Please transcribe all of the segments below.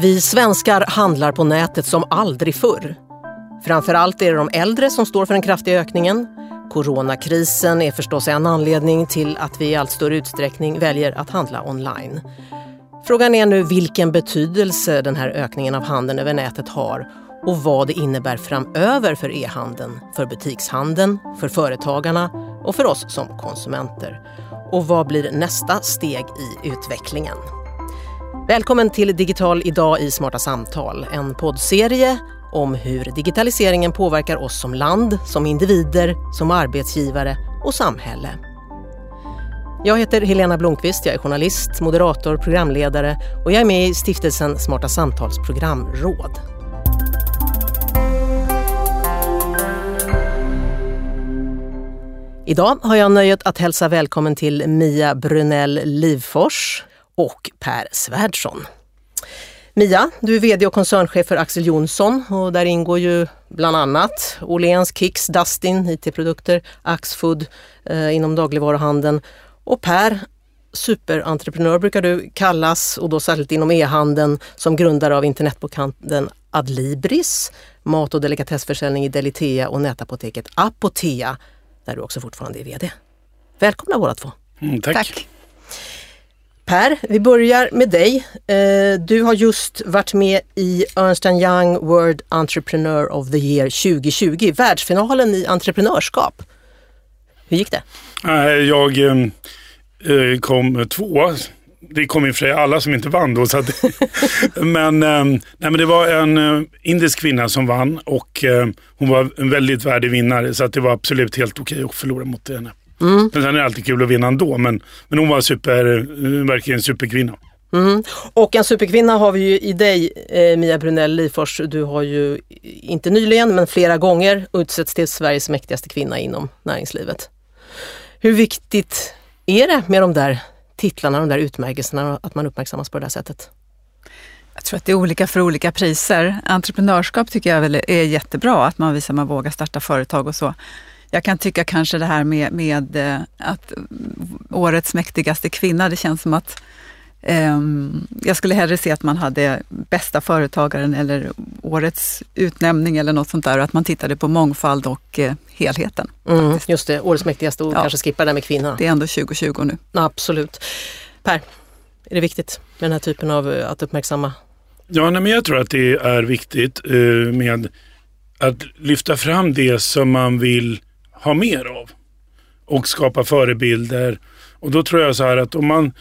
Vi svenskar handlar på nätet som aldrig förr. Framförallt är det de äldre som står för den kraftiga ökningen. Coronakrisen är förstås en anledning till att vi i allt större utsträckning väljer att handla online. Frågan är nu vilken betydelse den här ökningen av handeln över nätet har och vad det innebär framöver för e-handeln, för butikshandeln, för företagarna och för oss som konsumenter. Och vad blir nästa steg i utvecklingen? Välkommen till Digital idag i Smarta samtal, en poddserie om hur digitaliseringen påverkar oss som land, som individer, som arbetsgivare och samhälle. Jag heter Helena Blomqvist, jag är journalist, moderator, programledare och jag är med i stiftelsen Smarta Samtals programråd. Idag har jag nöjet att hälsa välkommen till Mia Brunell Livfors och Per Svärdson. Mia, du är VD och koncernchef för Axel Jonsson och där ingår ju bland annat Åhléns, Kicks, Dustin, IT-produkter, Axfood eh, inom dagligvaruhandeln och Per, superentreprenör brukar du kallas och då särskilt inom e-handeln som grundare av internetbokhandeln Adlibris, mat och delikatessförsäljning i Delitea och nätapoteket Apotea där du också fortfarande är VD. Välkomna båda två. Mm, tack. tack. Per, vi börjar med dig. Eh, du har just varit med i Ernst Young World Entrepreneur of the Year 2020, världsfinalen i entreprenörskap. Hur gick det? Jag eh, kom tvåa. Det kom i och för sig alla som inte vann då. Så att, men, eh, nej, men det var en indisk kvinna som vann och hon var en väldigt värdig vinnare så att det var absolut helt okej att förlora mot henne. Mm. Men sen är det alltid kul att vinna ändå. Men, men hon var super, verkligen en superkvinna. Mm. Och en superkvinna har vi ju i dig, eh, Mia Brunell Lifors. Du har ju inte nyligen, men flera gånger utsetts till Sveriges mäktigaste kvinna inom näringslivet. Hur viktigt är det med de där titlarna, de där utmärkelserna, att man uppmärksammas på det där sättet? Jag tror att det är olika för olika priser. Entreprenörskap tycker jag väl är jättebra, att man visar att man vågar starta företag och så. Jag kan tycka kanske det här med, med eh, att årets mäktigaste kvinna, det känns som att um, jag skulle hellre se att man hade bästa företagaren eller årets utnämning eller något sånt där och att man tittade på mångfald och uh, helheten. Mm, just det, årets mäktigaste och ja. kanske skippa det med kvinna. Det är ändå 2020 nu. Absolut. Per, är det viktigt med den här typen av eh, att uppmärksamma? Ja, nej, men jag tror att det är viktigt uh, med att lyfta fram det som man vill ha mer av och skapa förebilder. Och då tror jag så här att om man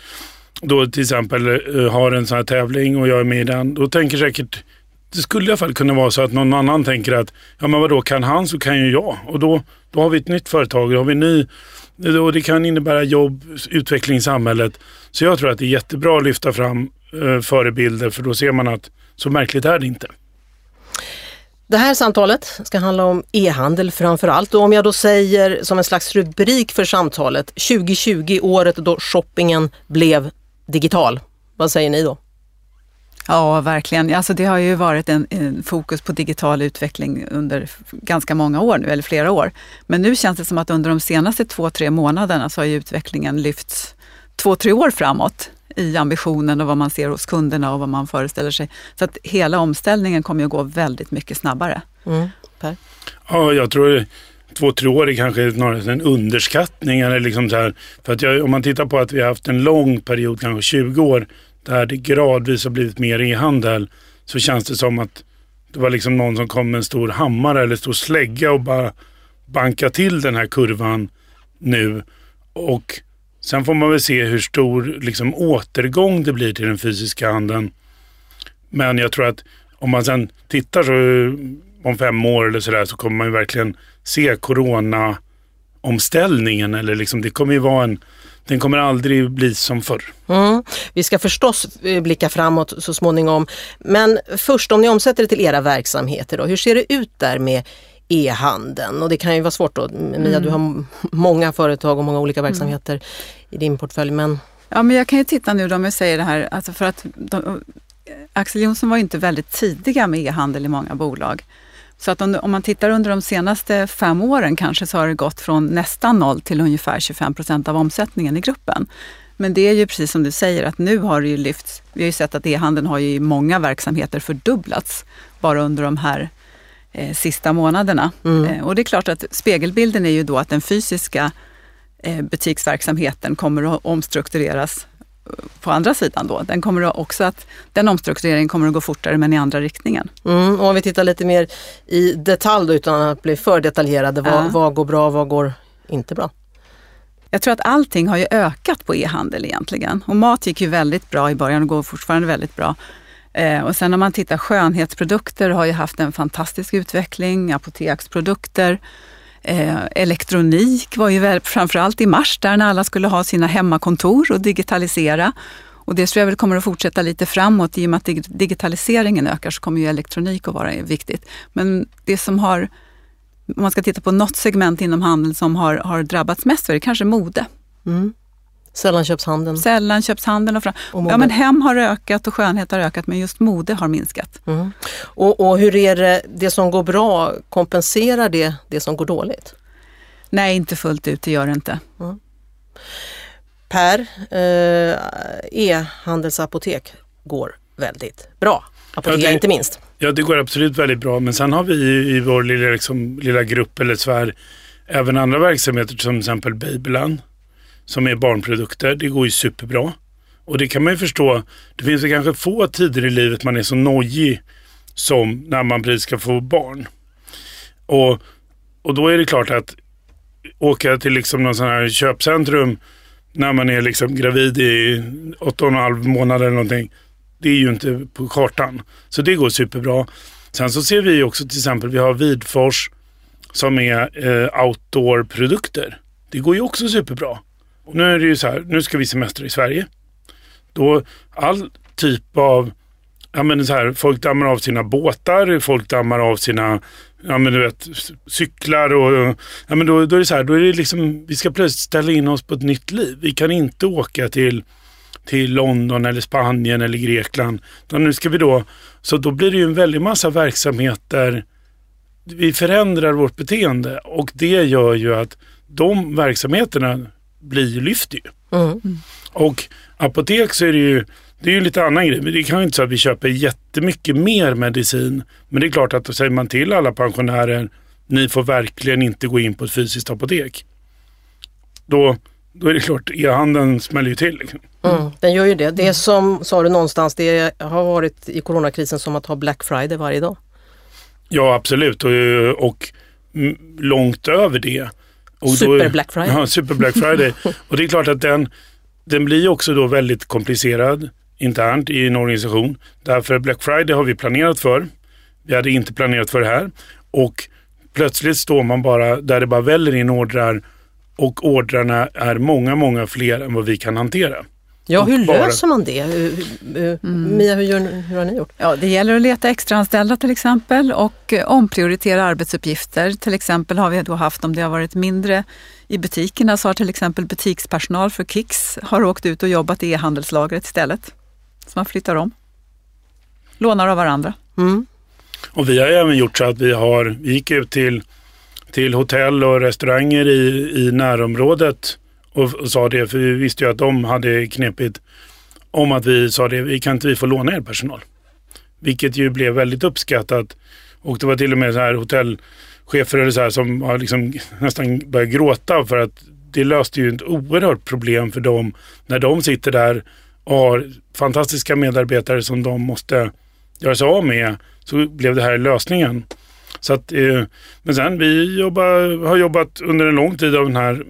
då till exempel eh, har en sån här tävling och jag är med i den, då tänker säkert det skulle i alla fall kunna vara så att någon annan tänker att ja men vadå, kan han så kan ju jag. Och då, då har vi ett nytt företag, då har vi ny, och det kan innebära jobb, utveckling i samhället. Så jag tror att det är jättebra att lyfta fram eh, förebilder för då ser man att så märkligt är det inte. Det här samtalet ska handla om e-handel framför allt och om jag då säger som en slags rubrik för samtalet 2020, året då shoppingen blev digital. Vad säger ni då? Ja, verkligen. Alltså det har ju varit en, en, fokus på digital utveckling under ganska många år nu, eller flera år. Men nu känns det som att under de senaste två, tre månaderna så har utvecklingen lyfts två, tre år framåt i ambitionen och vad man ser hos kunderna och vad man föreställer sig. Så att hela omställningen kommer att gå väldigt mycket snabbare. Mm. Per? Ja, jag tror två, tre år är kanske snarare en underskattning. Eller liksom så här, för att jag, om man tittar på att vi har haft en lång period, kanske 20 år, där det gradvis har blivit mer e-handel, så känns det som att det var liksom någon som kom med en stor hammare eller stor slägga och bara banka till den här kurvan nu. Och Sen får man väl se hur stor liksom, återgång det blir till den fysiska handeln. Men jag tror att om man sen tittar så om fem år eller sådär så kommer man ju verkligen se corona-omställningen. Eller liksom, det kommer ju vara en den kommer aldrig bli som förr. Mm. Vi ska förstås eh, blicka framåt så småningom. Men först om ni omsätter det till era verksamheter, då, hur ser det ut där med e-handeln? Och det kan ju vara svårt då. Mia, mm. du har många företag och många olika verksamheter mm. i din portfölj. Men... Ja, men jag kan ju titta nu då om jag säger det här, alltså för att de, Axel Jonsson var inte väldigt tidiga med e-handel i många bolag. Så att om, om, man tittar under de senaste fem åren kanske så har det gått från nästan noll till ungefär 25 procent av omsättningen i gruppen. Men det är ju precis som du säger att nu har det ju lyfts. Vi har ju sett att e-handeln har ju i många verksamheter fördubblats bara under de här eh, sista månaderna. Mm. Eh, och det är klart att spegelbilden är ju då att den fysiska eh, butiksverksamheten kommer att omstruktureras på andra sidan då. Den, kommer också att, den omstruktureringen kommer att gå fortare men i andra riktningen. Mm, och om vi tittar lite mer i detalj då, utan att bli för detaljerade, vad, ja. vad går bra, vad går inte bra? Jag tror att allting har ju ökat på e-handel egentligen. Och mat gick ju väldigt bra i början och går fortfarande väldigt bra. Eh, och sen om man tittar skönhetsprodukter har ju haft en fantastisk utveckling, apoteksprodukter. Eh, elektronik var ju väl, framförallt i mars där när alla skulle ha sina hemmakontor och digitalisera. Och det tror jag väl kommer att fortsätta lite framåt. I och med att digitaliseringen ökar så kommer ju elektronik att vara viktigt. Men det som har, om man ska titta på något segment inom handeln som har, har drabbats mest så är det kanske mode. Mm. Sällanköpshandeln. Sällanköpshandeln och, och ja, men hem har ökat och skönhet har ökat men just mode har minskat. Mm. Och, och, hur är det, det som går bra, kompenserar det det som går dåligt? Nej, inte fullt ut, det gör det inte. Mm. Per, eh, e-handelsapotek går väldigt bra. Apotek ja, inte minst. Ja, det går absolut väldigt bra. Men sen har vi i vår lilla, liksom, lilla grupp eller sfär även andra verksamheter som till exempel Babyland som är barnprodukter. Det går ju superbra. Och det kan man ju förstå. Det finns ju kanske få tider i livet man är så nojig som när man precis ska få barn. Och, och då är det klart att åka till liksom någon sån här köpcentrum när man är liksom gravid i åtta och en halv månad eller någonting. Det är ju inte på kartan. Så det går superbra. Sen så ser vi också till exempel, vi har Vidfors som är eh, outdoor-produkter. Det går ju också superbra. Och nu är det ju så här, nu ska vi semestra i Sverige. Då all typ av, ja men så här, folk dammar av sina båtar, folk dammar av sina, ja men du vet, cyklar och, ja men då, då är det så här, då är det liksom, vi ska plötsligt ställa in oss på ett nytt liv. Vi kan inte åka till till London eller Spanien eller Grekland. Utan nu ska vi då, så då blir det ju en väldig massa verksamheter. Vi förändrar vårt beteende och det gör ju att de verksamheterna blir lyfter ju. Mm. Och apotek så är det ju det är ju lite annan grej. Det kan ju inte så att vi köper jättemycket mer medicin. Men det är klart att då säger man till alla pensionärer, ni får verkligen inte gå in på ett fysiskt apotek. Då, då är det klart, e-handeln smäller ju till. Liksom. Mm, den gör ju det. Det är som, sa du någonstans, det har varit i coronakrisen som att ha Black Friday varje dag. Ja absolut och, och långt över det. Och super då, Black Friday. Ja, super Black Friday. och det är klart att den, den blir också då väldigt komplicerad internt i en organisation. Därför Black Friday har vi planerat för. Vi hade inte planerat för det här. Och plötsligt står man bara där det bara väller in ordrar och ordrarna är många, många fler än vad vi kan hantera. Ja, hur bara... löser man det? Mm. Mia, hur, gör, hur har ni gjort? Ja, det gäller att leta extraanställda till exempel och eh, omprioritera arbetsuppgifter. Till exempel har vi då haft, om det har varit mindre i butikerna, så har till exempel butikspersonal för Kicks har åkt ut och jobbat i e-handelslagret istället. Så man flyttar om. Lånar av varandra. Mm. Och vi har även gjort så att vi har, vi gick ut till, till hotell och restauranger i, i närområdet och, och sa det, för vi visste ju att de hade knepigt om att vi sa det, vi kan inte vi få låna er personal? Vilket ju blev väldigt uppskattat. Och det var till och med så här hotellchefer eller så här som har liksom nästan börjat gråta för att det löste ju ett oerhört problem för dem när de sitter där och har fantastiska medarbetare som de måste göra sig av med. Så blev det här lösningen. Så att, eh, men sen vi jobbar, har jobbat under en lång tid av den här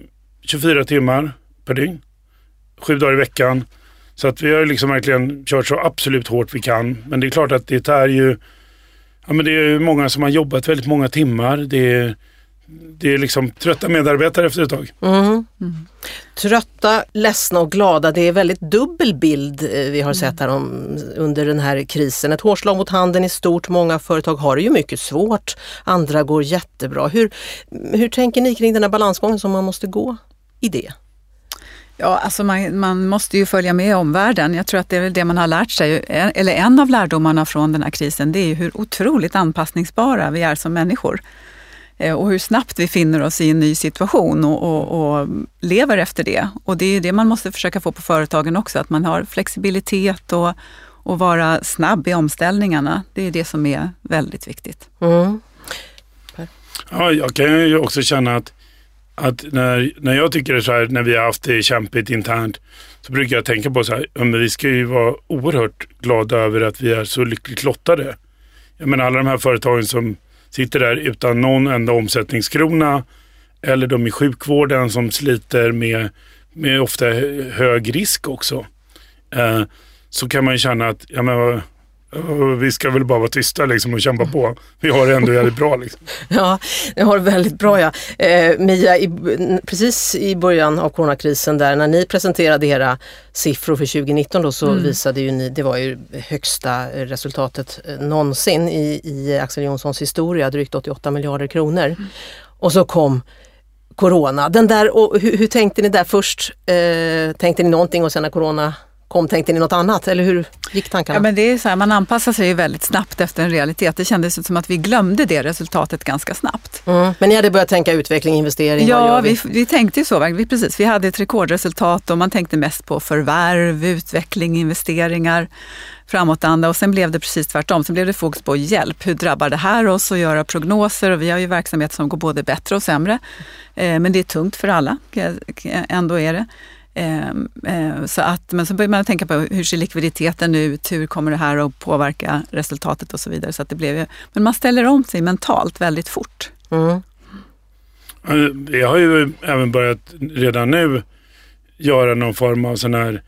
24 timmar per dygn. Sju dagar i veckan. Så att vi har liksom verkligen kört så absolut hårt vi kan. Men det är klart att det är ju, ja men det är många som har jobbat väldigt många timmar. Det är, det är liksom trötta medarbetare efter ett tag. Mm. Mm. Trötta, ledsna och glada. Det är väldigt dubbel bild eh, vi har sett här om, under den här krisen. Ett hårslag mot handeln i stort. Många företag har det ju mycket svårt. Andra går jättebra. Hur, hur tänker ni kring den här balansgången som man måste gå i det? Ja, alltså man, man, måste ju följa med omvärlden. Jag tror att det är det man har lärt sig, eller en av lärdomarna från den här krisen, det är hur otroligt anpassningsbara vi är som människor. Eh, och hur snabbt vi finner oss i en ny situation och, och, och, lever efter det. Och det är det man måste försöka få på företagen också, att man har flexibilitet och, och vara snabb i omställningarna. Det är det som är väldigt viktigt. Mm. Ja, jag kan ju också känna att, att när, när jag tycker det så här, när vi har haft det kämpigt internt, så brukar jag tänka på så här, ja, men vi ska ju vara oerhört glada över att vi är så lyckligt lottade. Jag menar alla de här företagen som sitter där utan någon enda omsättningskrona eller de i sjukvården som sliter med, med ofta hög risk också. Eh, så kan man ju känna att ja, men, vi ska väl bara vara tysta liksom och kämpa på. Vi har det ändå väldigt bra. Liksom. Ja, ni har det väldigt bra ja. Eh, Mia, i, precis i början av coronakrisen där när ni presenterade era siffror för 2019 då så mm. visade ju ni, det var ju högsta resultatet eh, någonsin i, i Axel Jonssons historia, drygt 88 miljarder kronor. Mm. Och så kom Corona. Den där, och hur, hur tänkte ni där först? Eh, tänkte ni någonting och sen när Corona kom? Tänkte ni något annat eller hur gick tankarna? Ja, men det är så här, man anpassar sig väldigt snabbt efter en realitet. Det kändes som att vi glömde det resultatet ganska snabbt. Mm. Men ni hade börjat tänka utveckling, investering? Ja, vi? Vi, vi? tänkte ju så. Vi, precis, vi hade ett rekordresultat och man tänkte mest på förvärv, utveckling, investeringar framåtanda och sen blev det precis tvärtom. Sen blev det fokus på hjälp. Hur drabbar det här oss? Och göra prognoser och vi har ju verksamhet som går både bättre och sämre. Eh, men det är tungt för alla, ändå är det. Ehm, eh, så att, men så börjar man tänka på hur ser likviditeten ut, hur kommer det här att påverka resultatet och så vidare. Så att det blev, men man ställer om sig mentalt väldigt fort. Mm. Jag har ju även börjat redan nu göra någon form av sån här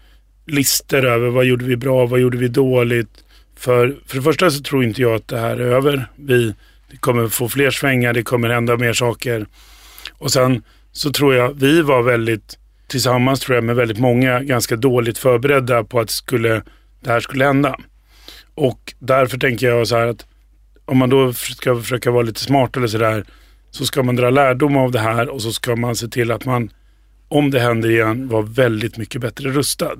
listor över vad gjorde vi bra, vad gjorde vi dåligt. För, för det första så tror inte jag att det här är över. Vi kommer få fler svängar, det kommer hända mer saker. Och sen så tror jag vi var väldigt tillsammans tror jag med väldigt många ganska dåligt förberedda på att skulle, det här skulle hända. Och därför tänker jag så här att om man då ska försöka vara lite smart eller sådär så ska man dra lärdom av det här och så ska man se till att man om det händer igen var väldigt mycket bättre rustad.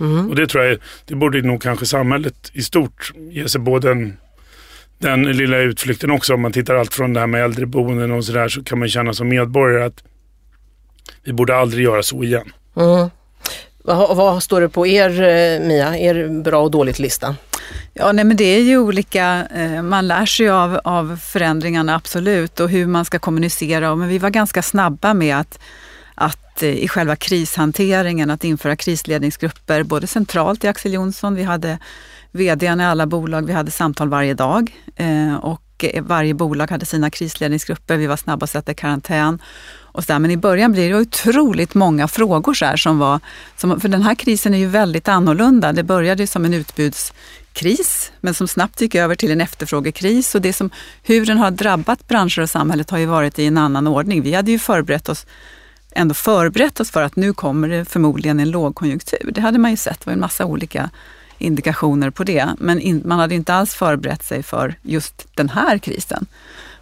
Mm. Och det tror jag, det borde nog kanske samhället i stort ge sig både den, den lilla utflykten också. Om man tittar allt från det här med äldreboenden och sådär så kan man känna som medborgare att vi borde aldrig göra så igen. Mm. Vad, vad, står det på er, eh, Mia, er bra och dåligt lista? Ja, nej, men det är ju olika, eh, man lär sig av, av förändringarna absolut och hur man ska kommunicera. Men vi var ganska snabba med att, att eh, i själva krishanteringen att införa krisledningsgrupper, både centralt i Axel Jonsson, vi hade vd i alla bolag, vi hade samtal varje dag och varje bolag hade sina krisledningsgrupper, vi var snabba att sätta i karantän. Och så där. Men i början blir det otroligt många frågor så här, som var, som, för den här krisen är ju väldigt annorlunda. Det började som en utbudskris, men som snabbt gick över till en efterfrågekris. Och det som, hur den har drabbat branscher och samhället har ju varit i en annan ordning. Vi hade ju förberett oss ändå förberett oss för att nu kommer det förmodligen en lågkonjunktur. Det hade man ju sett, det var en massa olika indikationer på det. Men in, man hade inte alls förberett sig för just den här krisen.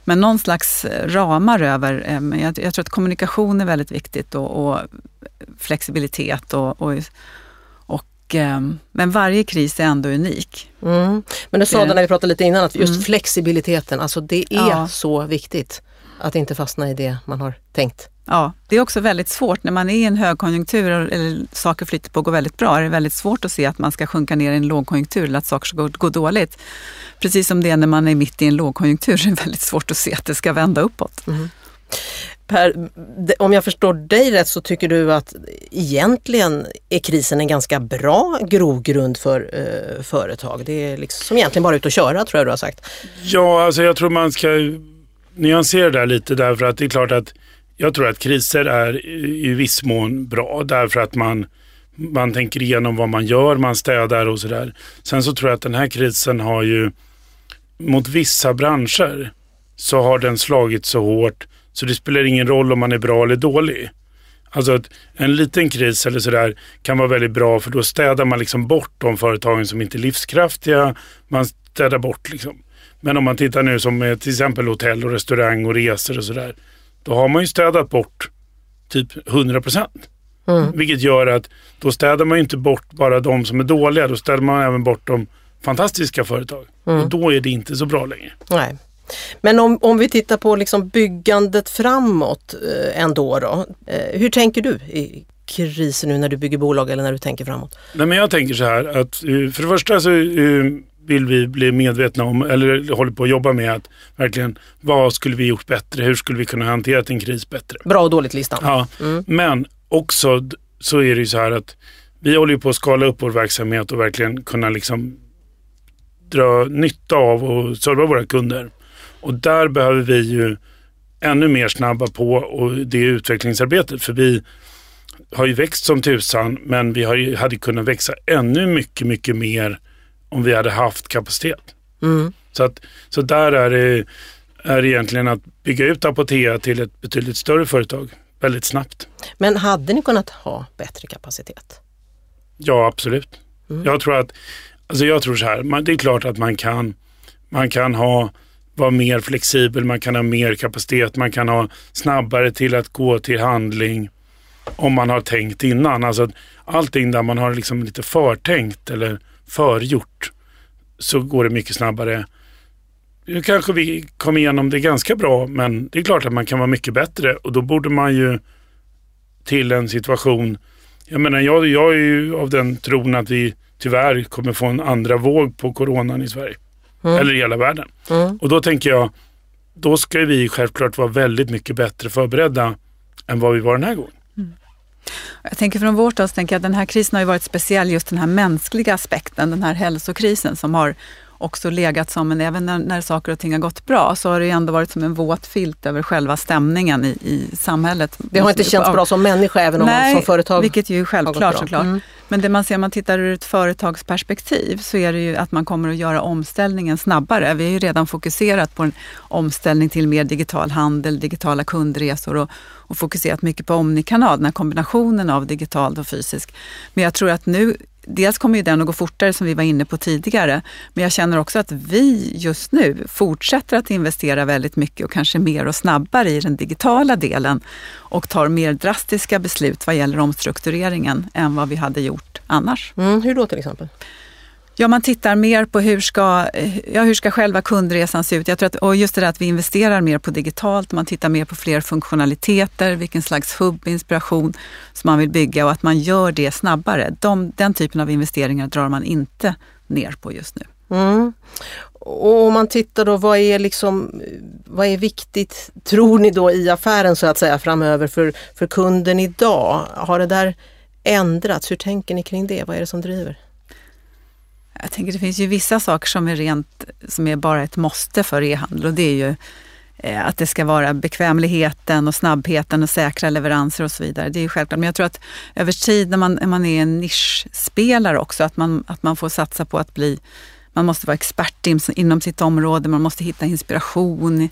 Men någon slags ramar över, eh, jag, jag tror att kommunikation är väldigt viktigt och, och flexibilitet och, och, och, eh, men varje kris är ändå unik. Mm. Men du sa det när vi pratade lite innan att just mm. flexibiliteten, alltså det är ja. så viktigt att inte fastna i det man har tänkt. Ja, det är också väldigt svårt när man är i en högkonjunktur eller saker flyter på och går väldigt bra. Det är väldigt svårt att se att man ska sjunka ner i en lågkonjunktur eller att saker ska gå, gå dåligt. Precis som det är när man är mitt i en lågkonjunktur så är det väldigt svårt att se att det ska vända uppåt. Mm. Per, om jag förstår dig rätt så tycker du att egentligen är krisen en ganska bra grogrund för eh, företag. Det är liksom som egentligen bara ut och köra tror jag du har sagt. Ja, alltså jag tror man ska nyansera det där lite därför att det är klart att jag tror att kriser är i viss mån bra därför att man, man tänker igenom vad man gör, man städar och sådär. Sen så tror jag att den här krisen har ju mot vissa branscher så har den slagit så hårt så det spelar ingen roll om man är bra eller dålig. Alltså att en liten kris eller sådär kan vara väldigt bra för då städar man liksom bort de företagen som inte är livskraftiga. Man städar bort liksom. Men om man tittar nu som med till exempel hotell och restaurang och resor och sådär. Då har man ju städat bort typ 100 procent. Mm. Vilket gör att då städar man ju inte bort bara de som är dåliga. Då städar man även bort de fantastiska företag. Mm. Och då är det inte så bra längre. Nej. Men om, om vi tittar på liksom byggandet framåt eh, ändå då. Eh, hur tänker du i krisen nu när du bygger bolag eller när du tänker framåt? Nej, men jag tänker så här att eh, för det första så eh, vill vi bli medvetna om, eller håller på att jobba med att verkligen vad skulle vi gjort bättre? Hur skulle vi kunna hantera en kris bättre? Bra och dåligt-listan. Ja, mm. men också så är det ju så här att vi håller på att skala upp vår verksamhet och verkligen kunna liksom dra nytta av och serva våra kunder. Och där behöver vi ju ännu mer snabba på och det utvecklingsarbetet. För vi har ju växt som tusan men vi har, hade kunnat växa ännu mycket, mycket mer om vi hade haft kapacitet. Mm. Så, att, så där är det, är det egentligen att bygga ut Apotea till ett betydligt större företag väldigt snabbt. Men hade ni kunnat ha bättre kapacitet? Ja, absolut. Mm. Jag tror att, alltså jag tror så här, man, det är klart att man kan, man kan ha, vara mer flexibel, man kan ha mer kapacitet, man kan ha snabbare till att gå till handling om man har tänkt innan. Alltså allting där man har liksom lite förtänkt eller förgjort så går det mycket snabbare. Nu kanske vi kom igenom det ganska bra men det är klart att man kan vara mycket bättre och då borde man ju till en situation jag menar, jag, jag är ju av den tron att vi tyvärr kommer få en andra våg på coronan i Sverige. Mm. Eller i hela världen. Mm. Och då tänker jag, då ska vi självklart vara väldigt mycket bättre förberedda än vad vi var den här gången. Jag tänker från vårt håll, tänker jag att den här krisen har ju varit speciell, just den här mänskliga aspekten, den här hälsokrisen som har också legat som en, även när, när saker och ting har gått bra, så har det ändå varit som en våt filt över själva stämningen i, i samhället. Det har inte känts bra som människa även om Nej, som företag vilket ju är självklart såklart. Mm. Men det man ser om man tittar ur ett företagsperspektiv så är det ju att man kommer att göra omställningen snabbare. Vi har ju redan fokuserat på en omställning till mer digital handel, digitala kundresor och, och fokuserat mycket på Omnikanal, den här kombinationen av digitalt och fysiskt. Men jag tror att nu dels kommer ju den att gå fortare som vi var inne på tidigare, men jag känner också att vi just nu fortsätter att investera väldigt mycket och kanske mer och snabbare i den digitala delen och tar mer drastiska beslut vad gäller omstruktureringen än vad vi hade gjort annars. Mm, hur då till exempel? Ja, man tittar mer på hur ska, ja, hur ska själva kundresan se ut. Jag tror att, och just det där att vi investerar mer på digitalt, man tittar mer på fler funktionaliteter, vilken slags hubb-inspiration som man vill bygga och att man gör det snabbare. De, den typen av investeringar drar man inte ner på just nu. Mm. Och om man tittar då, vad är, liksom, vad är viktigt, tror ni då i affären så att säga framöver för, för kunden idag? Har det där ändrats? Hur tänker ni kring det? Vad är det som driver? Jag tänker det finns ju vissa saker som är rent, som är bara ett måste för e-handel och det är ju eh, att det ska vara bekvämligheten och snabbheten och säkra leveranser och så vidare. Det är ju självklart. Men jag tror att över tid när man, när man är en nischspelare också, att man, att man får satsa på att bli man måste vara expert inom sitt område, man måste hitta inspiration,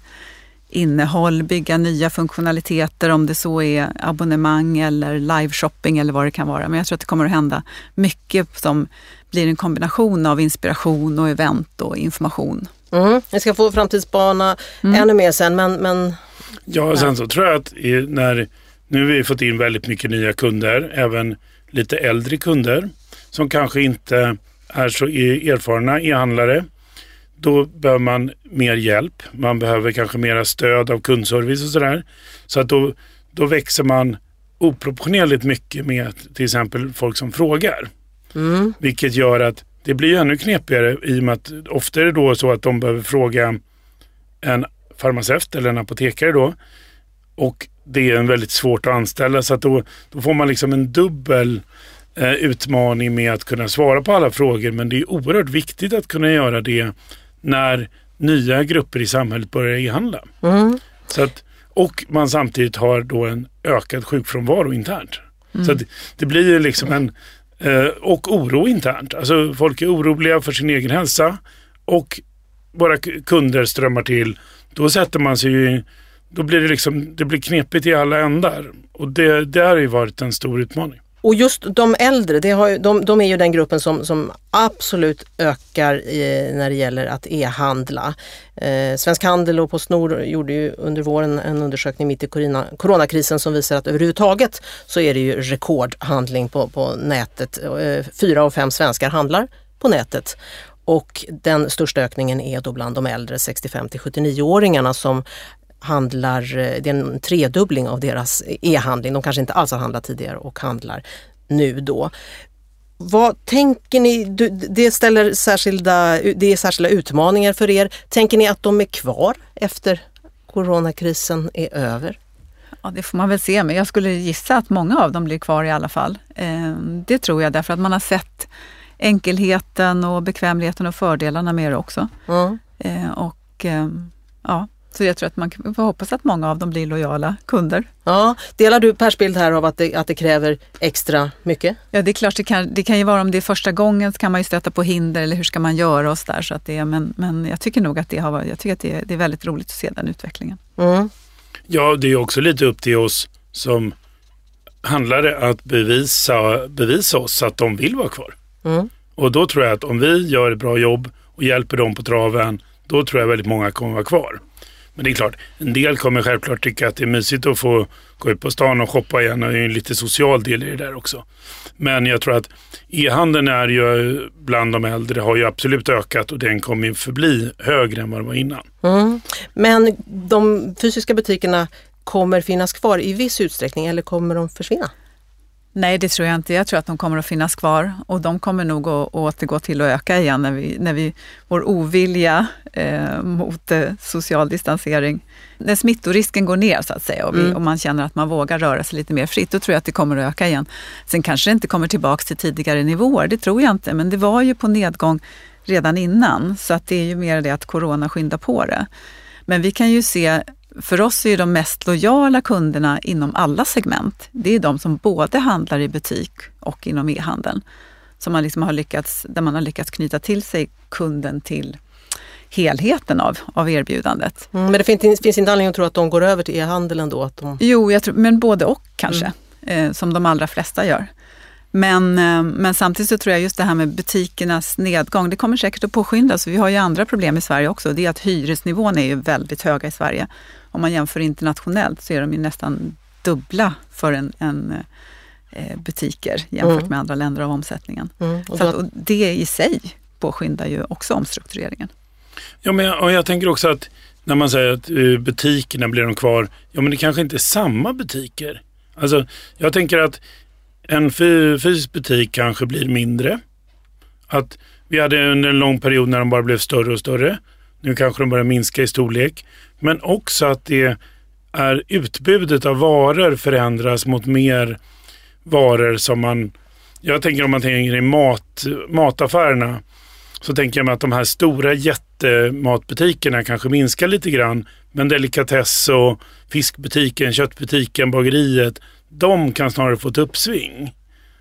innehåll, bygga nya funktionaliteter om det så är abonnemang eller live-shopping eller vad det kan vara. Men jag tror att det kommer att hända mycket som blir en kombination av inspiration och event och information. Mm. Vi ska få framtidsbana mm. ännu mer sen men, men... Ja, sen så tror jag att när, nu har vi fått in väldigt mycket nya kunder, även lite äldre kunder som kanske inte är så erfarna e-handlare. Då behöver man mer hjälp. Man behöver kanske mera stöd av kundservice och sådär. Så att då, då växer man oproportionerligt mycket med till exempel folk som frågar. Mm. Vilket gör att det blir ännu knepigare i och med att ofta är det då så att de behöver fråga en farmaceut eller en apotekare då. Och det är en väldigt svårt att anställa så att då, då får man liksom en dubbel eh, utmaning med att kunna svara på alla frågor. Men det är oerhört viktigt att kunna göra det när nya grupper i samhället börjar e-handla. Mm. Så att, och man samtidigt har då en ökad sjukfrånvaro internt. Mm. Så det, det blir liksom en, Eh, och oro internt. Alltså folk är oroliga för sin egen hälsa och våra kunder strömmar till. Då sätter man sig ju, då blir det liksom, det blir knepigt i alla ändar. Och det, det har ju varit en stor utmaning. Och just de äldre, det har, de, de är ju den gruppen som, som absolut ökar i, när det gäller att e-handla. Eh, Svensk Handel och Postnord gjorde ju under våren en undersökning mitt i corona, coronakrisen som visar att överhuvudtaget så är det ju rekordhandling på, på nätet. Eh, fyra av fem svenskar handlar på nätet. Och den största ökningen är då bland de äldre 65 till 79-åringarna som handlar, det är en tredubbling av deras e-handling. De kanske inte alls har handlat tidigare och handlar nu då. Vad tänker ni, det, ställer särskilda, det är särskilda utmaningar för er. Tänker ni att de är kvar efter coronakrisen är över? Ja, det får man väl se, men jag skulle gissa att många av dem blir kvar i alla fall. Eh, det tror jag därför att man har sett enkelheten och bekvämligheten och fördelarna med det också. Mm. Och eh, ja, så jag tror att man får hoppas att många av dem blir lojala kunder. Ja, delar du Pers bild här av att det, att det kräver extra mycket? Ja, det är klart, det kan, det kan ju vara om det är första gången så kan man ju stöta på hinder eller hur ska man göra och så där. Så att det, men, men jag tycker nog att, det, har, jag tycker att det, det är väldigt roligt att se den utvecklingen. Mm. Ja, det är också lite upp till oss som handlare att bevisa, bevisa oss att de vill vara kvar. Mm. Och då tror jag att om vi gör ett bra jobb och hjälper dem på traven, då tror jag väldigt många kommer vara kvar. Men det är klart, en del kommer självklart tycka att det är mysigt att få gå ut på stan och shoppa igen och det är en lite social del i det där också. Men jag tror att e-handeln är ju bland de äldre har ju absolut ökat och den kommer ju förbli högre än vad den var innan. Mm. Men de fysiska butikerna kommer finnas kvar i viss utsträckning eller kommer de försvinna? Nej, det tror jag inte. Jag tror att de kommer att finnas kvar och de kommer nog att återgå till att öka igen när vi, när vi vår ovilja eh, mot eh, social distansering, när smittorisken går ner så att säga och, vi, mm. och, man känner att man vågar röra sig lite mer fritt, då tror jag att det kommer att öka igen. Sen kanske det inte kommer tillbaks till tidigare nivåer, det tror jag inte, men det var ju på nedgång redan innan, så att det är ju mer det att corona skyndar på det. Men vi kan ju se för oss är de mest lojala kunderna inom alla segment, det är de som både handlar i butik och inom e-handeln. Som man liksom har lyckats, där man har lyckats knyta till sig kunden till helheten av, av erbjudandet. Mm, men det finns, finns, inte anledning att tro att de går över till e-handeln då? Att de... Jo, jag tror, men både och kanske, mm. eh, som de allra flesta gör. Men, eh, men samtidigt så tror jag just det här med butikernas nedgång, det kommer säkert att påskyndas. Vi har ju andra problem i Sverige också. Det är att hyresnivån är ju väldigt höga i Sverige. Om man jämför internationellt så är de ju nästan dubbla för en, en eh, butiker jämfört mm. med andra länder av omsättningen. Mm. Och så att, och det i sig påskyndar ju också omstruktureringen. Ja, men jag, och jag tänker också att när man säger att uh, butikerna blir de kvar, ja men det kanske inte är samma butiker. Alltså, jag tänker att en fysisk butik kanske blir mindre. Att vi hade under en lång period när de bara blev större och större. Nu kanske de börjar minska i storlek. Men också att det är utbudet av varor förändras mot mer varor som man... Jag tänker om man tänker i mat, mataffärerna så tänker jag mig att de här stora jättematbutikerna kanske minskar lite grann. Men delikatess och fiskbutiken, köttbutiken, bageriet, de kan snarare få ett uppsving.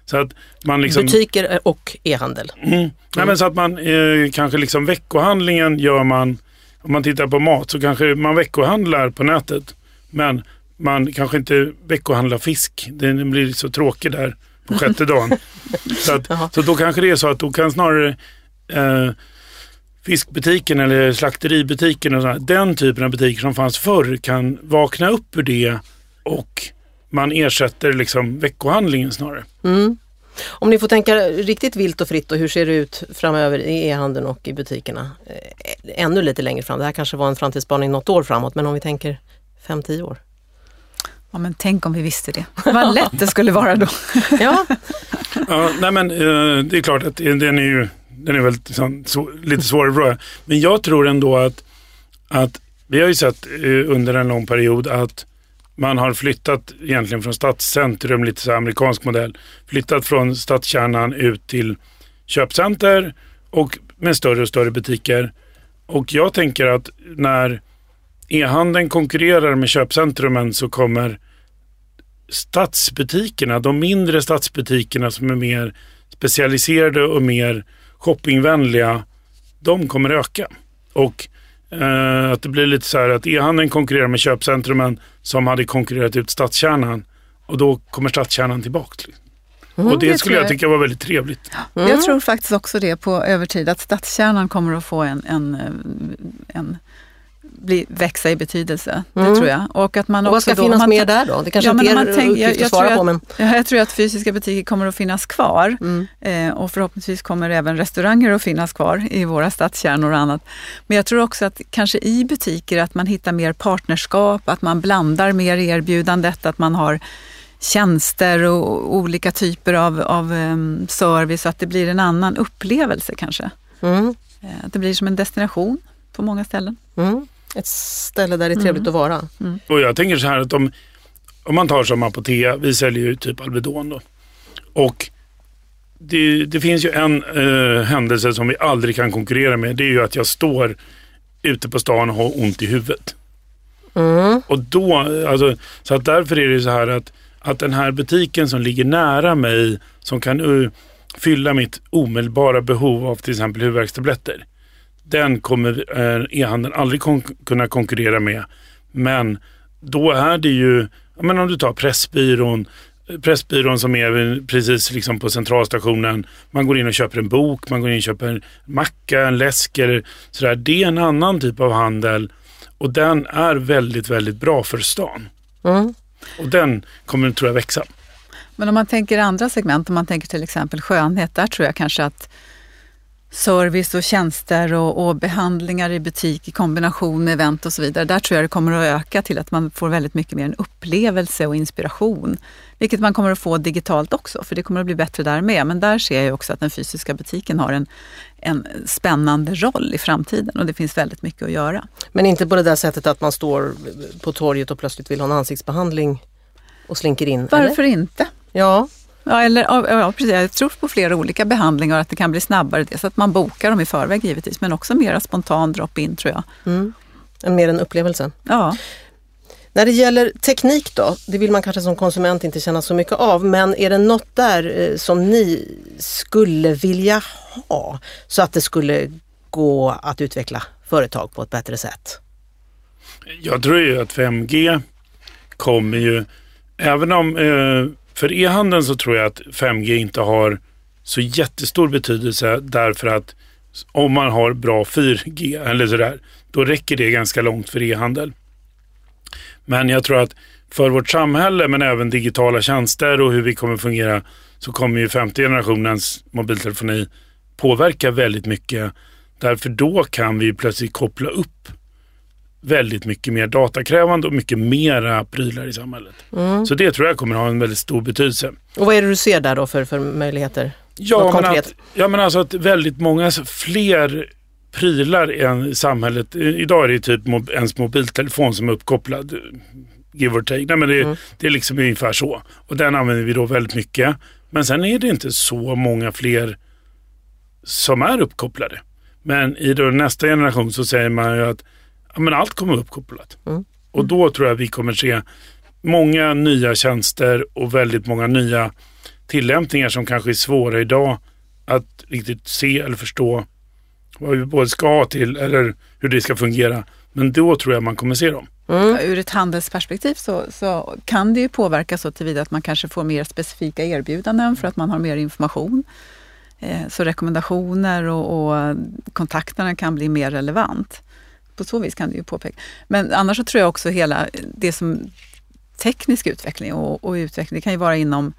Så att man liksom, Butiker och e-handel. Mm. Mm. Nej, men så att man eh, kanske liksom veckohandlingen gör man, om man tittar på mat så kanske man veckohandlar på nätet. Men man kanske inte veckohandlar fisk. Den blir så tråkig där på sjätte dagen. så, att, så då kanske det är så att då kan snarare eh, fiskbutiken eller slakteributiken och sådär, den typen av butiker som fanns förr kan vakna upp ur det och man ersätter liksom veckohandlingen snarare. Mm. Om ni får tänka riktigt vilt och fritt och hur ser det ut framöver i e-handeln och i butikerna? Eh, ännu lite längre fram, det här kanske var en framtidsspaning något år framåt, men om vi tänker 5-10 år? Ja men tänk om vi visste det. Vad lätt det skulle vara då. ja. ja, nej men eh, det är klart att den är ju den är väl liksom, så, lite svårare Men jag tror ändå att, att vi har ju sett eh, under en lång period att man har flyttat egentligen från stadscentrum, lite så amerikansk modell, flyttat från stadskärnan ut till köpcenter och med större och större butiker. Och jag tänker att när e-handeln konkurrerar med köpcentrumen så kommer stadsbutikerna, de mindre stadsbutikerna som är mer specialiserade och mer shoppingvänliga, de kommer öka. Och eh, att det blir lite så här att e-handeln konkurrerar med köpcentrumen som hade konkurrerat ut stadskärnan och då kommer stadskärnan tillbaka. Mm, och det, det skulle jag, jag tycka var väldigt trevligt. Mm. Jag tror faktiskt också det på över tid, att stadskärnan kommer att få en, en, en bli, växa i betydelse. Det tror jag. Och, att man Och vad ska då, finnas man, mer där då? Det kanske Ja, inte är man tänker- jag- jag att svara tror på men Ja, jag tror att fysiska butiker kommer att finnas kvar Mm. eh, och förhoppningsvis kommer även restauranger att finnas kvar i våra stadskärnor och annat. Men jag tror också att kanske i butiker att man hittar mer partnerskap, att man blandar mer erbjudandet, att man har tjänster och olika typer av, av em, service, så att det blir en annan upplevelse kanske. mm. Eh, Att det blir som en destination på många ställen. Mm. Ett ställe där det är trevligt Mm. att vara. Och jag tänker så här att om, om man tar som Apotea, vi säljer ju typ Alvedon då. Och det, det finns ju en eh, händelse som vi aldrig kan konkurrera med. Det är ju att jag står ute på stan och har ont i huvudet. Mm. Och då, alltså, så att därför är det så här att, att den här butiken som ligger nära mig, som kan uh, fylla mitt omedelbara behov av till exempel huvudvärkstabletter. Den kommer eh, e-handeln aldrig kon- kunna konkurrera med. Men då är det ju, men om du tar Pressbyrån, Pressbyrån som är precis liksom på centralstationen. Man går in och köper en bok, man går in och köper en macka, en läsk eller sådär. Det är en annan typ av handel och den är väldigt, väldigt bra för stan. Mm. Och den kommer tror jag växa. Men om man tänker andra segment, om man tänker till exempel skönhet, där tror jag kanske att service och tjänster och, och behandlingar i butik i kombination med event och så vidare, där tror jag det kommer att öka till att man får väldigt mycket mer en upplevelse och inspiration. Vilket man kommer att få digitalt också, för det kommer att bli bättre där med. Men där ser jag också att den fysiska butiken har en, en spännande roll i framtiden och det finns väldigt mycket att göra. Men inte på det där sättet att man står på torget och plötsligt vill ha en ansiktsbehandling och slinker in. Varför Eller? inte? Ja, Ja, eller, ja, precis. Jag tror på flera olika behandlingar och att det kan bli snabbare. Dels att man bokar dem i förväg givetvis, men också mera spontan drop-in tror jag. mm. en mer en upplevelse. Ja. När det gäller teknik då, det vill man kanske som konsument inte känna så mycket av, men är det något där eh, som ni skulle vilja ha så att det skulle gå att utveckla företag på ett bättre sätt? Jag tror ju att 5G kommer ju, även om eh, för e-handeln så tror jag att 5G inte har så jättestor betydelse därför att om man har bra 4G eller sådär, då räcker det ganska långt för e-handel. Men jag tror att för vårt samhälle men även digitala tjänster och hur vi kommer fungera så kommer ju femte generationens mobiltelefoni påverka väldigt mycket. Därför då kan vi plötsligt koppla upp väldigt mycket mer datakrävande och mycket mera prylar i samhället. Så det tror jag kommer ha en väldigt stor betydelse. Och vad är det du ser där då för, för möjligheter? Ja men, att, ja, men alltså att väldigt många fler prylar i samhället. Idag är det typ mob- ens mobiltelefon som är uppkopplad. Give or take. Nej, men det, Mm. det är liksom ungefär så. Och den använder vi då väldigt mycket. Men sen är det inte så många fler som är uppkopplade. Men i då nästa generation så säger man ju att men allt kommer uppkopplat. Mm. Och då tror jag vi kommer se många nya tjänster och väldigt många nya tillämpningar som kanske är svåra idag att riktigt se eller förstå vad vi både ska ha till eller hur det ska fungera. Men då tror jag man kommer se dem. Mm. Ur ett handelsperspektiv så, så kan det ju påverka så tillvida att man kanske får mer specifika erbjudanden för att man har mer information. Eh, Så rekommendationer och, och kontakterna kan bli mer relevant. På så vis kan det ju påpeka. Men annars så tror jag också hela det som teknisk utveckling och, och utveckling, det kan ju vara inom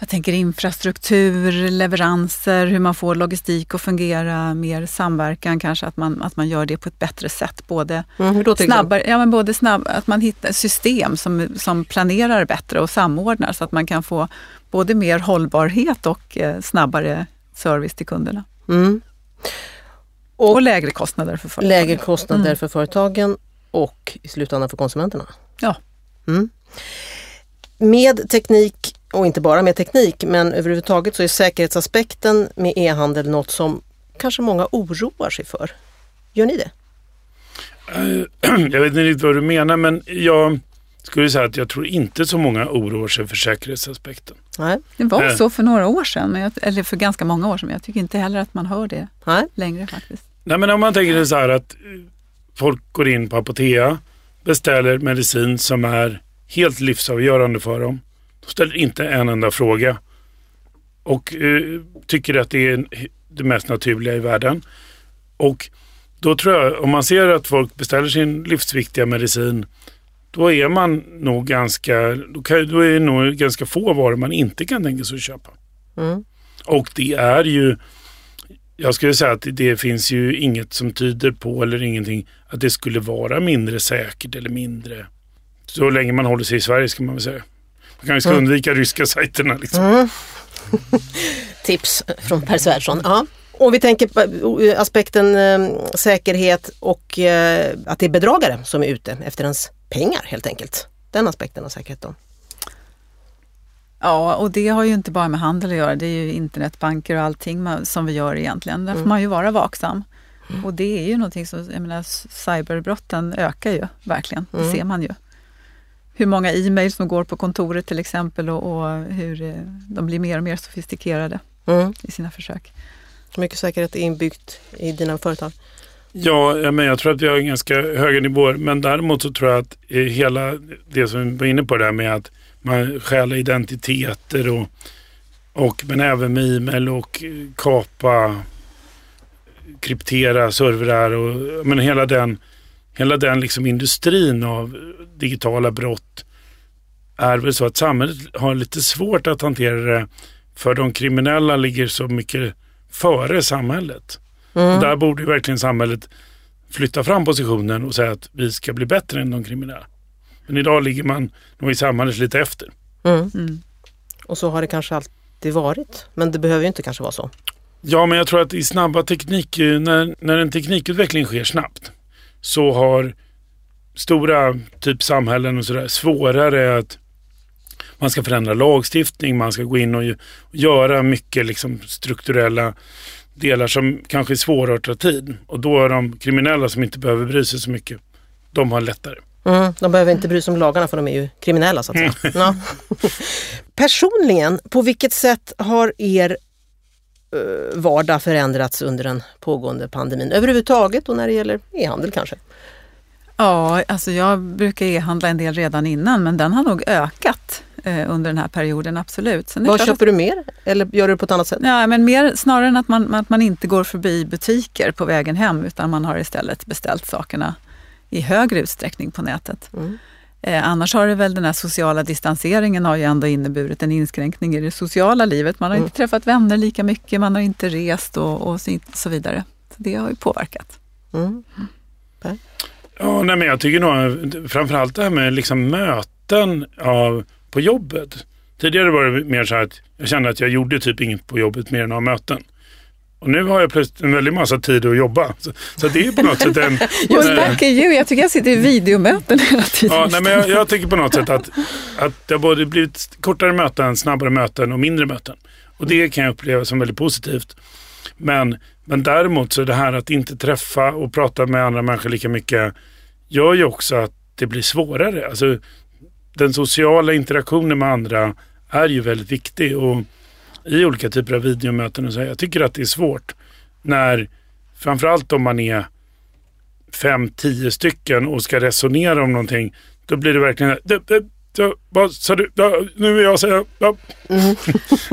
jag tänker infrastruktur, leveranser, hur man får logistik att fungera, mer samverkan kanske, att man, att man gör det på ett bättre sätt. Både Mm, snabbare, ja, men både snabb, att man hittar system som, som planerar bättre och samordnar så att man kan få både mer hållbarhet och eh, snabbare service till kunderna. Mm. Och, Och lägre kostnader för företagen. lägre kostnader Mm. för företagen och i slutändan för konsumenterna. Ja. Mm. Med teknik, och inte bara med teknik, men överhuvudtaget så är säkerhetsaspekten med e-handel något som kanske många oroar sig för. Gör ni det? Eh, Jag vet inte riktigt vad du menar men jag skulle säga att jag tror inte så många oroar sig för säkerhetsaspekten. Nej. Det var Nej. så för några år sedan, men jag, eller för ganska många år sedan, men jag tycker inte heller att man hör det Nej. längre faktiskt. Nej men om man tänker så här att eh, folk går in på Apotea, beställer medicin som är helt livsavgörande för dem. De ställer inte en enda fråga. Och eh, tycker att det är det mest naturliga i världen. Och Då tror jag, om man ser att folk beställer sin livsviktiga medicin, då är man nog ganska, då, kan, då är det nog ganska få varor man inte kan tänka sig att köpa. Mm. Och det är ju, jag skulle säga att det finns ju inget som tyder på eller ingenting att det skulle vara mindre säkert eller mindre. Så länge man håller sig i Sverige ska man väl säga. Man kanske ska Mm. undvika ryska sajterna liksom. Mm. Tips från Per Svärdson. Ja. Om vi tänker på eh, aspekten eh, säkerhet och eh, att det är bedragare som är ute efter ens pengar helt enkelt. Den aspekten av säkerhet då. Ja, och det har ju inte bara med handel att göra. Det är ju internetbanker och allting som vi gör egentligen. Där får man ju vara vaksam. Och det är ju någonting som, jag menar, cyberbrotten ökar ju verkligen. Det Mm. ser man ju. Hur många e-mails som går på kontoret till exempel och, och hur eh, de blir mer och mer sofistikerade Mm. i sina försök. Hur mycket säkerhet är inbyggt i dina företag? Ja, men jag tror att vi har ganska höga nivåer. Men däremot så tror jag att hela det som vi var inne på där med att man stjäla identiteter och, och men även med e-mail och kapa, kryptera servrar och men hela den, hela den liksom industrin av digitala brott är väl så att samhället har lite svårt att hantera det för de kriminella ligger så mycket före samhället. Mm. Där borde ju verkligen samhället flytta fram positionen och säga att vi ska bli bättre än de kriminella. Men idag ligger man nog i samhället lite efter. Mm. Mm. Och så har det kanske alltid varit. Men det behöver ju inte kanske vara så. Ja, men jag tror att i snabba teknik, när, när en teknikutveckling sker snabbt så har stora typ samhällen och sådär svårare att man ska förändra lagstiftning, man ska gå in och, ju- och göra mycket liksom strukturella delar som kanske är svåra att ta tid. Och då är de kriminella som inte behöver bry sig så mycket, de har lättare. Mm. De behöver inte bry sig om lagarna för de är ju kriminella så att säga. Ja. Personligen, på vilket sätt har er eh, vardag förändrats under den pågående pandemin? Överhuvudtaget och när det gäller e-handel kanske? Ja, alltså jag brukar e-handla en del redan innan men den har nog ökat eh, under den här perioden, absolut. Vad köper du mer? Eller gör du det på ett annat sätt? Att, ja, men mer snarare än att man, att man inte går förbi butiker på vägen hem utan man har istället beställt sakerna i högre utsträckning på nätet. Mm. Eh, annars har det väl den här sociala distanseringen har ju ändå inneburit en inskränkning i det sociala livet. Man har Mm. inte träffat vänner lika mycket, man har inte rest och, och så, vidare. Så det har ju påverkat. Mm. Ja, nej, men jag tycker nog framförallt det här med liksom möten av, på jobbet. Tidigare var det mer så här att jag kände att jag gjorde typ inget på jobbet mer än att ha möten. Och nu har jag plötsligt en väldig massa tid att jobba. Så, så det är på något sätt en... Well, back you. Jag tycker jag sitter i videomöten hela tiden. Ja, nej, men jag, jag tycker på något sätt att, att det har både blivit kortare möten, snabbare möten och mindre möten. Och det kan jag uppleva som väldigt positivt. Men, men däremot så är det här att inte träffa och prata med andra människor lika mycket gör ju också att det blir svårare. Alltså, den sociala interaktionen med andra är ju väldigt viktig. Och i olika typer av videomöten och så. här, Jag tycker att det är svårt när, framförallt om man är fem, tio stycken och ska resonera om någonting. Då blir det verkligen, vad sa du? Nu vill jag säga, ja. Ja,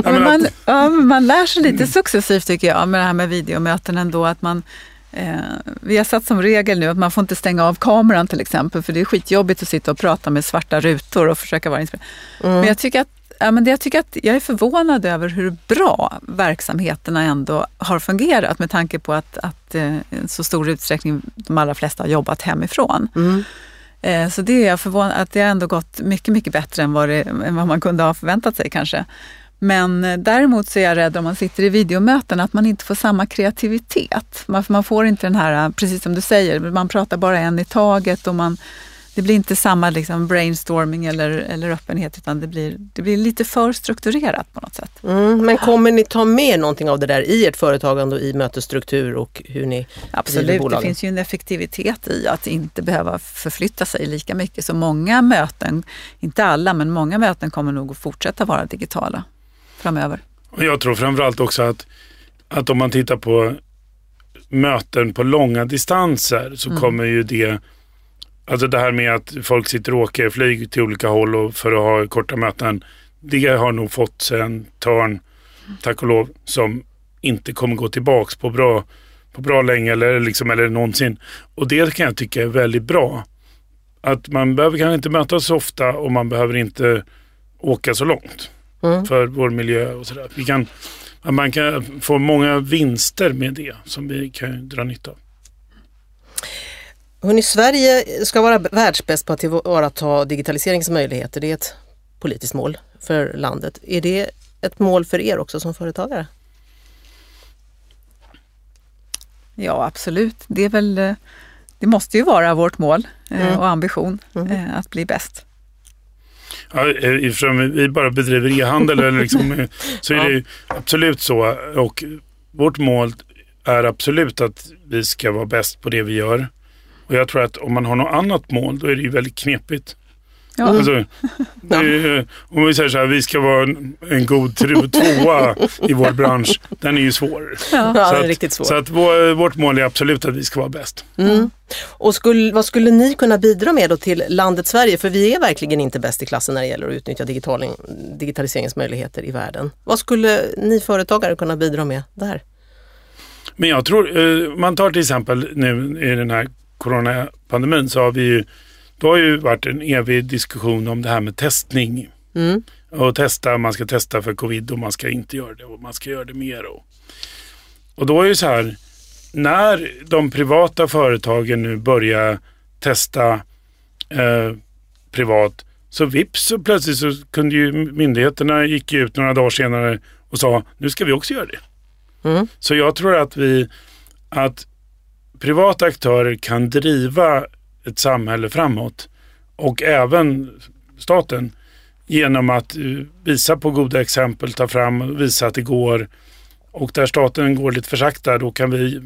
Ja, men man, att- ja, man lär sig lite successivt tycker jag med det här med videomöten ändå. Att man, eh, vi har satt som regel nu att man får inte stänga av kameran till exempel för det är skitjobbigt att sitta och prata med svarta rutor och försöka vara inspirerad. Men jag tycker att Ja, men jag, tycker att jag är förvånad över hur bra verksamheterna ändå har fungerat med tanke på att, att eh, så stor utsträckning de allra flesta har jobbat hemifrån. Mm. Eh, Så det är jag förvånad att det har ändå gått mycket, mycket bättre än vad, det, än vad man kunde ha förväntat sig kanske. Men eh, däremot så är jag rädd om man sitter i videomöten att man inte får samma kreativitet. Man, man får inte den här, precis som du säger, man pratar bara en i taget och man, det blir inte samma liksom brainstorming eller, eller öppenhet utan det blir, det blir lite för strukturerat på något sätt. Mm. Men kommer ni ta med någonting av det där i ert företagande och i mötesstruktur och hur ni Absolut, det bolagen? finns ju en effektivitet i att inte behöva förflytta sig lika mycket. Så många möten, inte alla, men många möten kommer nog att fortsätta vara digitala framöver. Jag tror framförallt också att, att om man tittar på möten på långa distanser så Mm. kommer ju det Alltså det här med att folk sitter och åker flyg till olika håll för att ha korta möten. Det har nog fått sig en törn, tack och lov, som inte kommer gå tillbaks på bra, på bra länge eller, liksom, eller någonsin. Och det kan jag tycka är väldigt bra. Att man behöver kanske inte mötas så ofta och man behöver inte åka så långt Mm. för vår miljö och sådär. Vi kan, man kan få många vinster med det som vi kan dra nytta av. Hörrni, Sverige ska vara världsbäst på att tillvarata digitaliseringsmöjligheter. Det är ett politiskt mål för landet. Är det ett mål för er också som företagare? Ja, absolut. Det, är väl, eh, det måste ju vara vårt mål eh, Mm. och ambition Mm. eh, att bli bäst. Ja, eftersom vi bara bedriver e-handel eller liksom, så är Ja. det ju absolut så. Och vårt mål är absolut att vi ska vara bäst på det vi gör. Och jag tror att om man har något annat mål då är det ju väldigt knepigt. Ja, Alltså, ju- om vi säger så här, vi ska vara en, en god tvåa i vår bransch. Den är ju svår. ja. Så det är att- riktigt svårt. Så att vår, vårt mål är absolut att vi ska vara bäst. Mm. Och skulle, vad skulle ni kunna bidra med då till landet Sverige? För vi är verkligen inte bäst i klassen när det gäller att utnyttja digital, digitaliseringsmöjligheter i världen. Vad skulle ni företagare kunna bidra med där? Men jag tror, eh, man tar till exempel nu i den här coronapandemin så har vi ju, det har ju varit en evig diskussion om det här med testning. Mm. Och testa, man ska testa för covid och man ska inte göra det och man ska göra det mer. Och, och då är det så här, när de privata företagen nu börjar testa eh, privat så vips så plötsligt så kunde ju myndigheterna gick ut några dagar senare och sa nu ska vi också göra det. Mm. Så jag tror att vi, att privata aktörer kan driva ett samhälle framåt och även staten genom att eh, visa på goda exempel, ta fram och visa att det går. Och där staten går lite för sakta, då kan vi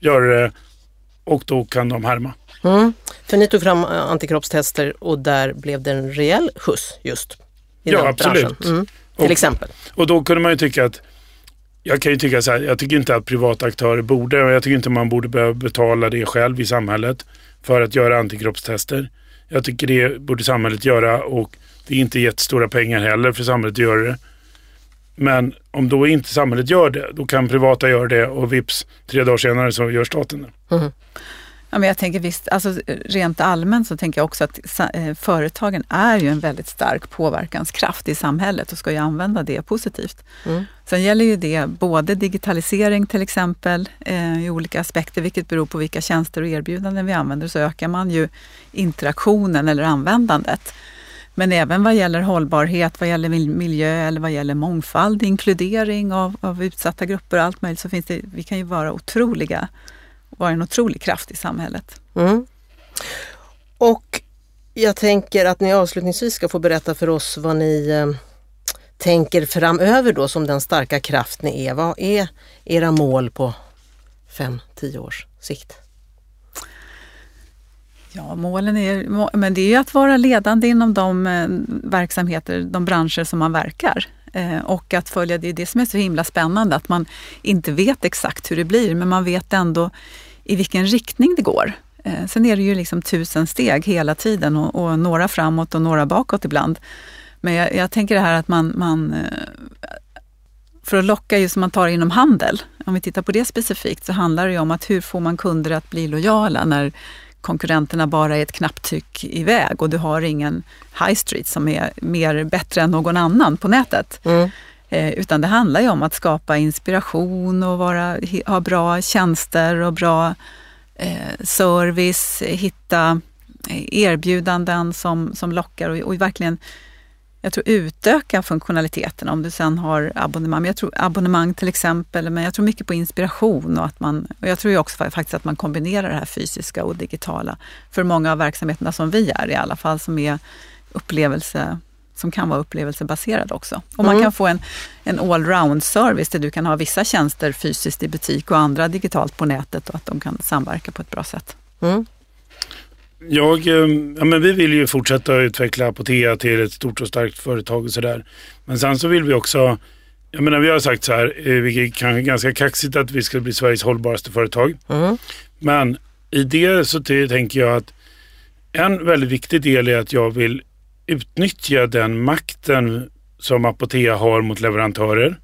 göra det och då kan de härma. Mm. För ni tog fram eh, antikroppstester och där blev det en rejäl skjuts just i Ja, den absolut. branschen. Mm. Till Och- exempel. Och då kunde man ju tycka att jag kan ju tycka så här, jag tycker inte att privata aktörer borde, och jag tycker inte man borde behöva betala det själv i samhället för att göra antikroppstester. Jag tycker det borde samhället göra och det är inte jättestora pengar heller för samhället att göra det. Men om då inte samhället gör det, då kan privata göra det och vips, tre dagar senare så gör staten det. Mm. Ja, men jag tänker visst, alltså, rent allmänt så tänker jag också att eh, företagen är ju en väldigt stark påverkanskraft i samhället och ska ju använda det positivt. Mm. Sen gäller ju det både digitalisering till exempel eh, i olika aspekter, vilket beror på vilka tjänster och erbjudanden vi använder, så ökar man ju interaktionen eller användandet. Men även vad gäller hållbarhet, vad gäller mil- miljö eller vad gäller mångfald, inkludering av, av utsatta grupper och allt möjligt, så finns det, vi kan ju vara otroliga, vara en otrolig kraft i samhället. Mm. Och jag tänker att ni avslutningsvis ska få berätta för oss vad ni eh, tänker framöver då som den starka kraft ni är. Vad är era mål på 5-10 års sikt? Ja, målen är, men det är att vara ledande inom de eh, verksamheter, de branscher som man verkar. Eh, och att följa, det är det som är så himla spännande, att man inte vet exakt hur det blir, men man vet ändå i vilken riktning det går. Eh, sen är det ju liksom tusen steg hela tiden och, och några framåt och några bakåt ibland. Men jag, jag tänker det här att man, man eh, för att locka, just som man tar inom handel, om vi tittar på det specifikt, så handlar det ju om att hur får man kunder att bli lojala när konkurrenterna bara är ett knapptryck iväg och du har ingen high street som är mer bättre än någon annan på nätet. Mm. Eh, utan det handlar ju om att skapa inspiration och vara, ha bra tjänster och bra eh, service, hitta eh, erbjudanden som, som lockar och, och verkligen jag tror utöka funktionaliteten om du sen har abonnemang. Jag tror abonnemang till exempel, men jag tror mycket på inspiration och att man, och jag tror ju också fa- faktiskt att man kombinerar det här fysiska och digitala för många av verksamheterna som vi är i alla fall, som är upplevelse som kan vara upplevelsebaserad också. Och man Mm. kan få en, en allround service där du kan ha vissa tjänster fysiskt i butik och andra digitalt på nätet och att de kan samverka på ett bra sätt. Mm. Jag, eh, ja, men vi vill ju fortsätta utveckla Apotea till ett stort och starkt företag och sådär. Men sen så vill vi också, jag menar vi har sagt så här, eh, vilket kanske är ganska kaxigt att vi ska bli Sveriges hållbaraste företag. Mm. Men i det så tänker jag att en väldigt viktig del är att jag vill utnyttja den makten som Apotea har mot leverantörer,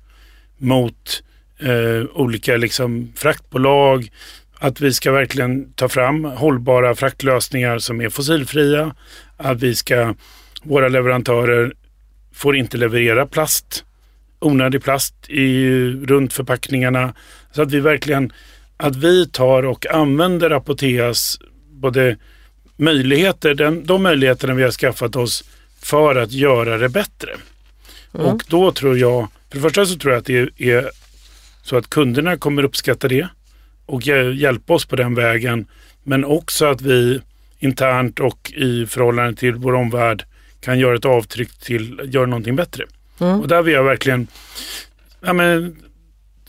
mot eh, olika liksom, fraktbolag, att vi ska verkligen ta fram hållbara fraktlösningar som är fossilfria. Att vi ska, våra leverantörer får inte leverera plast, onödig plast i, runt förpackningarna. Så att vi verkligen, att vi tar och använder Apoteas både möjligheter, den, de möjligheterna vi har skaffat oss för att göra det bättre. Mm. Och då tror jag, för det första så tror jag att det är så att kunderna kommer uppskatta det och hjälpa oss på den vägen. Men också att vi internt och i förhållande till vår omvärld kan göra ett avtryck till att göra någonting bättre. Mm. Och där vill jag verkligen ja, men,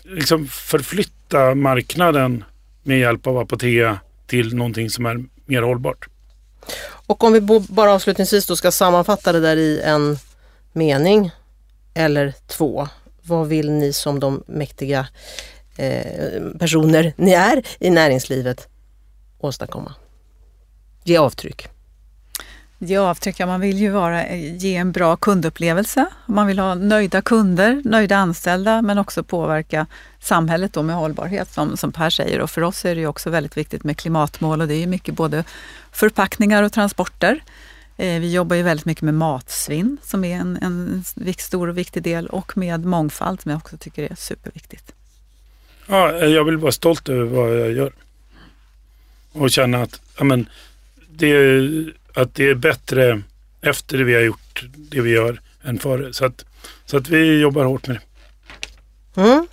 liksom förflytta marknaden med hjälp av Apotea till någonting som är mer hållbart. Och om vi bara avslutningsvis då ska sammanfatta det där i en mening eller två. Vad vill ni som de mäktiga Eh, personer ni är i näringslivet åstadkomma? Ge avtryck. Ge avtryck, ja, man vill ju vara, eh, ge en bra kundupplevelse. Man vill ha nöjda kunder, nöjda anställda men också påverka samhället då med hållbarhet som, som Per säger. Och för oss är det ju också väldigt viktigt med klimatmål och det är ju mycket både förpackningar och transporter. Eh, vi jobbar ju väldigt mycket med matsvinn som är en, en stor och viktig del och med mångfald som jag också tycker är superviktigt. Ja, jag vill vara stolt över vad jag gör. Och känna att, ja, men, det, att det är bättre efter det vi har gjort det vi gör än före. Så att, så att vi jobbar hårt med det. Mm.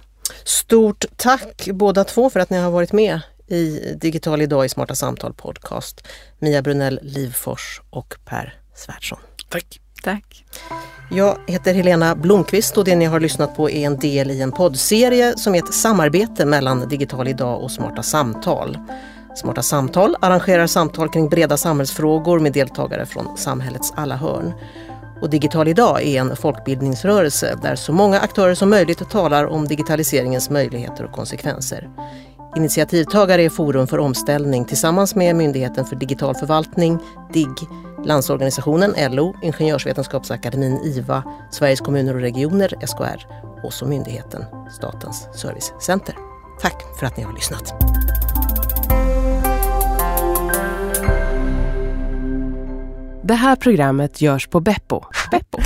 Stort tack båda två för att ni har varit med i Digital idag i Smarta Samtal podcast. Mia Brunell Livfors och Per Svärdson. Tack. Tack. Jag heter Helena Blomqvist och det ni har lyssnat på är en del i en poddserie som är ett samarbete mellan Digital idag och Smarta Samtal. Smarta Samtal arrangerar samtal kring breda samhällsfrågor med deltagare från samhällets alla hörn. Och Digital idag är en folkbildningsrörelse där så många aktörer som möjligt talar om digitaliseringens möjligheter och konsekvenser. Initiativtagare är Forum för omställning tillsammans med Myndigheten för digital förvaltning, DIGG, Landsorganisationen, LO, Ingenjörsvetenskapsakademin, IVA, Sveriges kommuner och regioner, SKR och så myndigheten Statens servicecenter. Tack för att ni har lyssnat. Det här programmet görs på Beppo. Beppo.